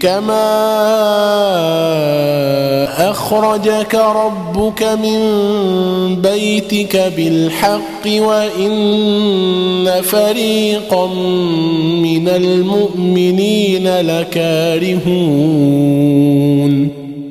كما أخرجك ربك من بيتك بالحق وإن فريقا من المؤمنين لكارهون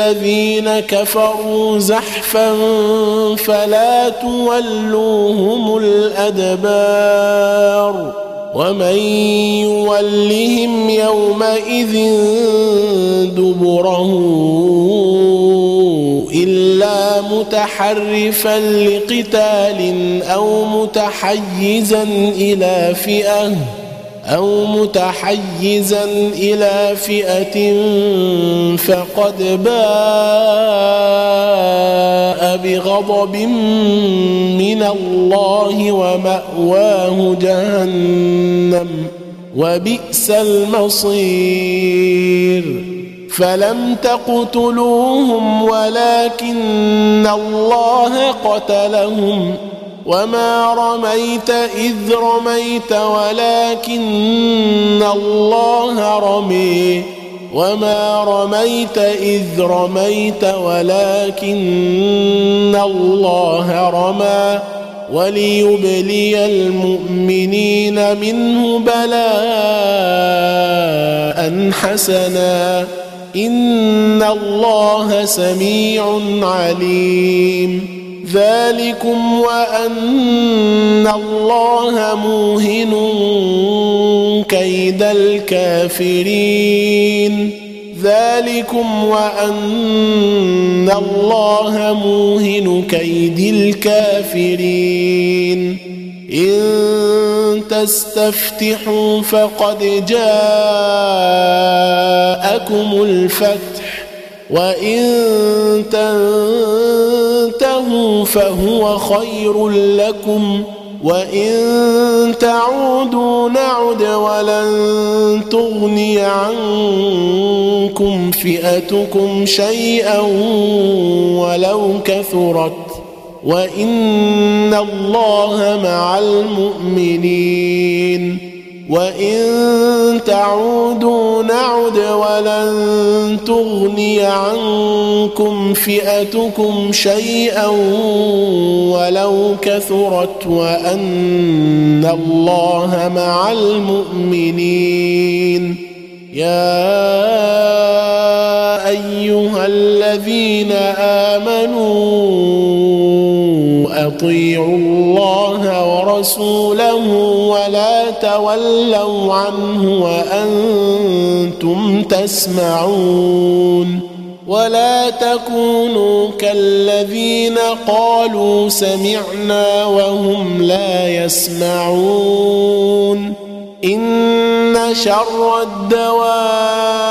الذين كفروا زحفا فلا تولوهم الأدبار ومن يولهم يومئذ دبره إلا متحرفا لقتال أو متحيزا إلى فئة أو متحيزا إلى فئة فقد باء بغضب من الله ومأواه جهنم وبئس المصير. فلم تقتلوهم ولكن الله قتلهم. وما رميت إذ رميت ولكن الله رمي. وما رميت إذ رميت ولكن الله رمى. وليبلي المؤمنين منه بلاء حسنا. إن الله سميع عليم. ذلكم وأن الله موهن كيد الكافرين. ذلكم وأن الله موهن كيد الكافرين. إن تستفتحوا فقد جاءكم الفتح. وإن تنتهوا فهو خير لكم وإن تعودوا نعد ولن تغني عنكم فئتكم شيئا ولو كثرت وإن الله مع المؤمنين وإن تعودوا نعد ولن تغني عنكم فئتكم شيئا ولو كثرت وأن الله مع المؤمنين يا أيها الذين آمنوا اطيعوا الله ورسوله ولا تولوا عنه وأنتم تسمعون ولا تكونوا كالذين قالوا سمعنا وهم لا يسمعون إن شر الدواب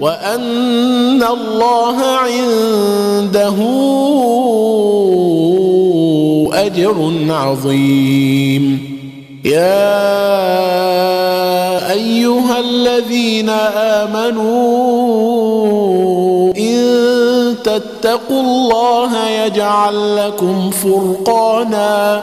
وأن الله عنده أجر عظيم. يا أيها الذين آمنوا إن تتقوا الله يجعل لكم فرقانا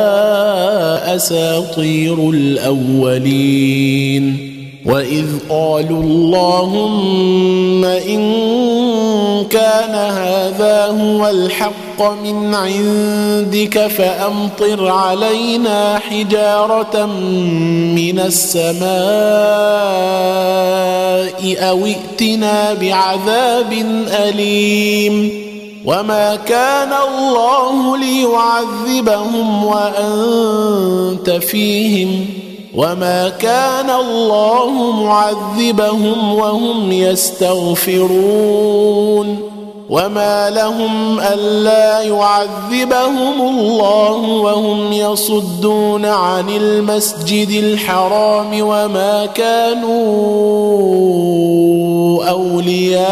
اساطير الأولين وإذ قالوا اللهم إن كان هذا هو الحق من عندك فأمطر علينا حجارة من السماء أو ائتنا بعذاب أليم وما كان الله ليعذبهم وانت فيهم وما كان الله معذبهم وهم يستغفرون وما لهم الا يعذبهم الله وهم يصدون عن المسجد الحرام وما كانوا اولياءه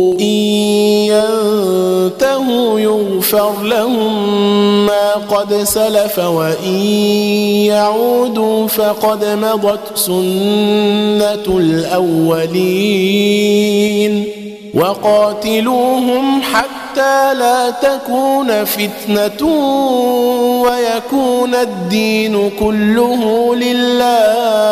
ينتهوا يغفر لهم ما قد سلف وإن يعودوا فقد مضت سنة الأولين وقاتلوهم حتى لا تكون فتنة ويكون الدين كله لله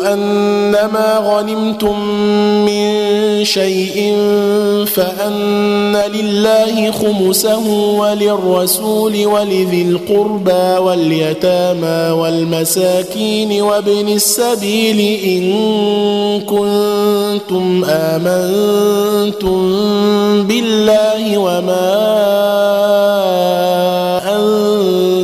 أنما غنمتم من شيء فأن لله خمسه وللرسول ولذي القربى واليتامى والمساكين وابن السبيل إن كنتم آمنتم بالله وما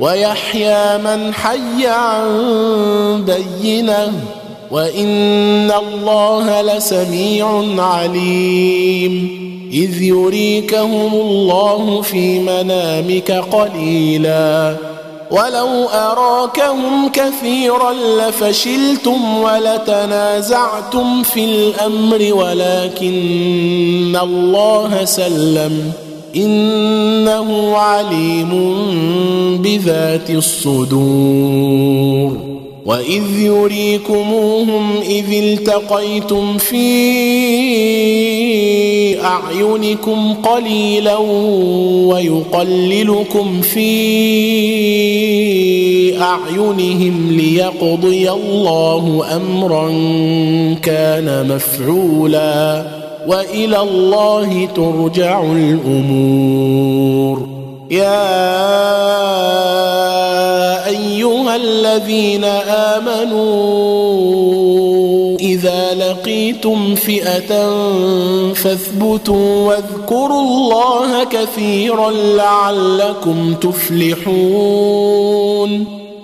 ويحيى من حي عن بينة وإن الله لسميع عليم. إذ يريكهم الله في منامك قليلا. ولو أراكهم كثيرا لفشلتم ولتنازعتم في الأمر ولكن الله سلم. إنه عليم بذات الصدور. وإذ يريكموهم إذ التقيتم في أعينكم قليلا ويقللكم في أعينهم ليقضي الله أمرا كان مفعولا. وإلى الله ترجع الأمور. يا أيها الذين آمنوا إذا لقيتم فئة فاثبتوا واذكروا الله كثيرا لعلكم تفلحون.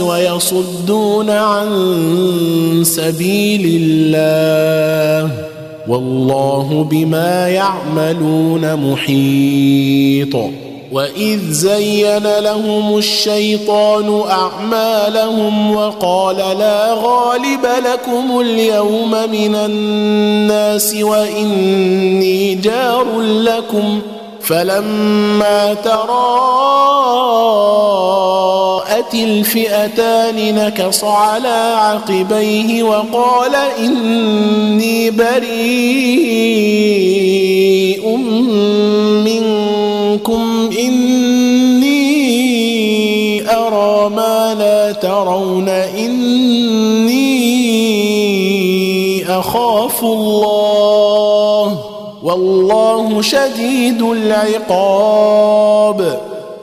ويصدون عن سبيل الله والله بما يعملون محيط وإذ زين لهم الشيطان أعمالهم وقال لا غالب لكم اليوم من الناس وإني جار لكم فلما تراءت الفئتان نكص على عقبيه وقال إني بريء منكم إني أرى ما لا ترون إني أخاف الله والله شديد العقاب.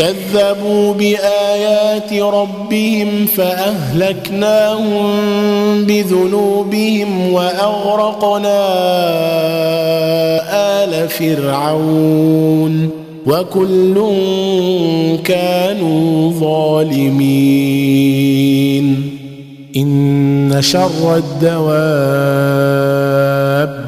كذبوا بآيات ربهم فأهلكناهم بذنوبهم وأغرقنا آل فرعون وكل كانوا ظالمين. إن شر الدواب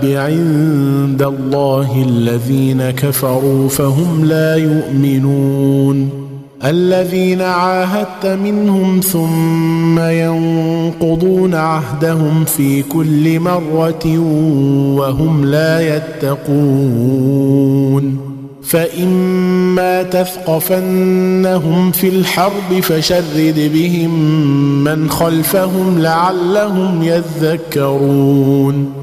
عند الله الذين كفروا فهم لا يؤمنون. الذين عاهدت منهم ثم ينقضون عهدهم في كل مرة وهم لا يتقون. فإما تثقفنهم في الحرب فشرد بهم من خلفهم لعلهم يذكرون.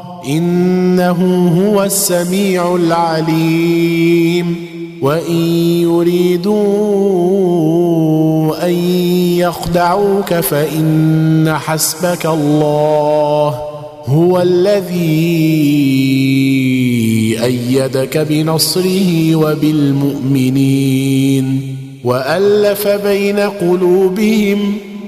إنه هو السميع العليم. وإن يريدوا أن يخدعوك فإن حسبك الله. هو الذي أيدك بنصره وبالمؤمنين. وألف بين قلوبهم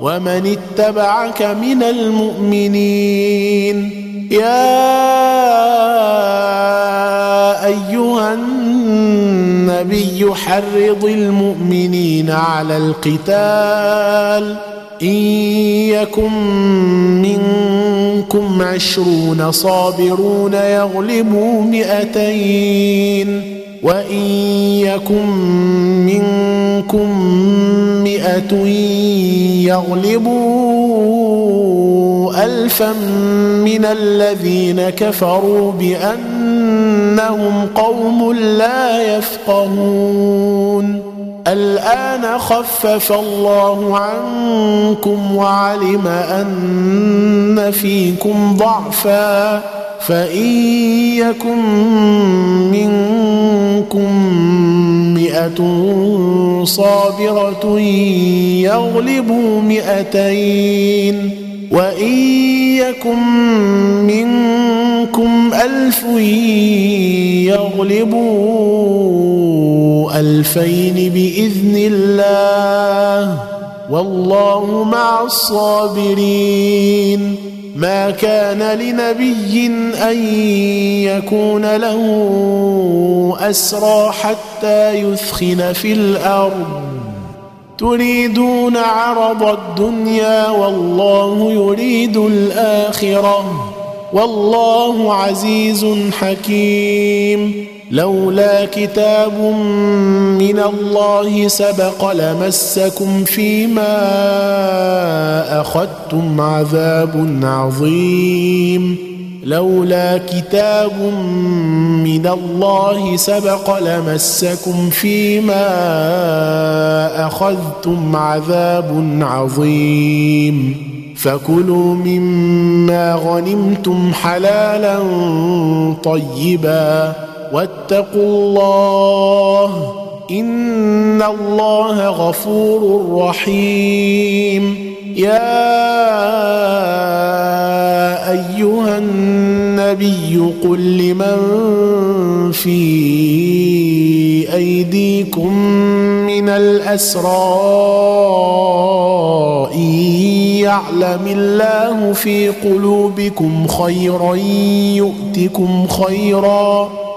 ومن اتبعك من المؤمنين. يا أيها النبي حرض المؤمنين على القتال. إن يكن منكم عشرون صابرون يغلبوا مئتين. وإن يكن منكم مئة يغلبوا الفا من الذين كفروا بأنهم قوم لا يفقهون الآن خفف الله عنكم وعلم أن فيكم ضعفا فإن يكن منكم مئة صابرة يغلبوا مئتين وإن يكن منكم ألف يغلبوا الفين بإذن الله والله مع الصابرين ما كان لنبي أن يكون له أسرى حتى يثخن في الأرض. تريدون عرض الدنيا والله يريد الآخرة. والله عزيز حكيم. لولا كتاب من الله سبق لمسكم فيما أخذتم عذاب عظيم. لولا كتاب من الله سبق لمسكم فيما أخذتم عذاب عظيم. فكلوا مما غنمتم حلالا طيبا. واتقوا الله إن الله غفور رحيم. يا أيها النبي قل لمن في أيديكم من الأسرى إن يعلم الله في قلوبكم خيرا يؤتكم خيرا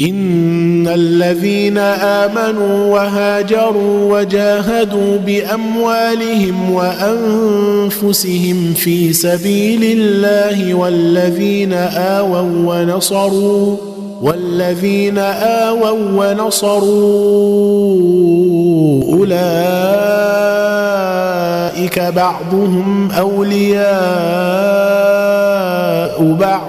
إن الذين آمنوا وهاجروا وجاهدوا بأموالهم وأنفسهم في سبيل الله والذين آووا ونصروا والذين آووا ونصروا أولئك بعضهم أولياء بعض.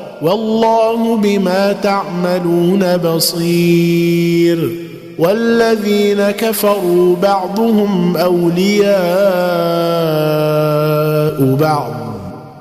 والله بما تعملون بصير والذين كفروا بعضهم أولياء بعض.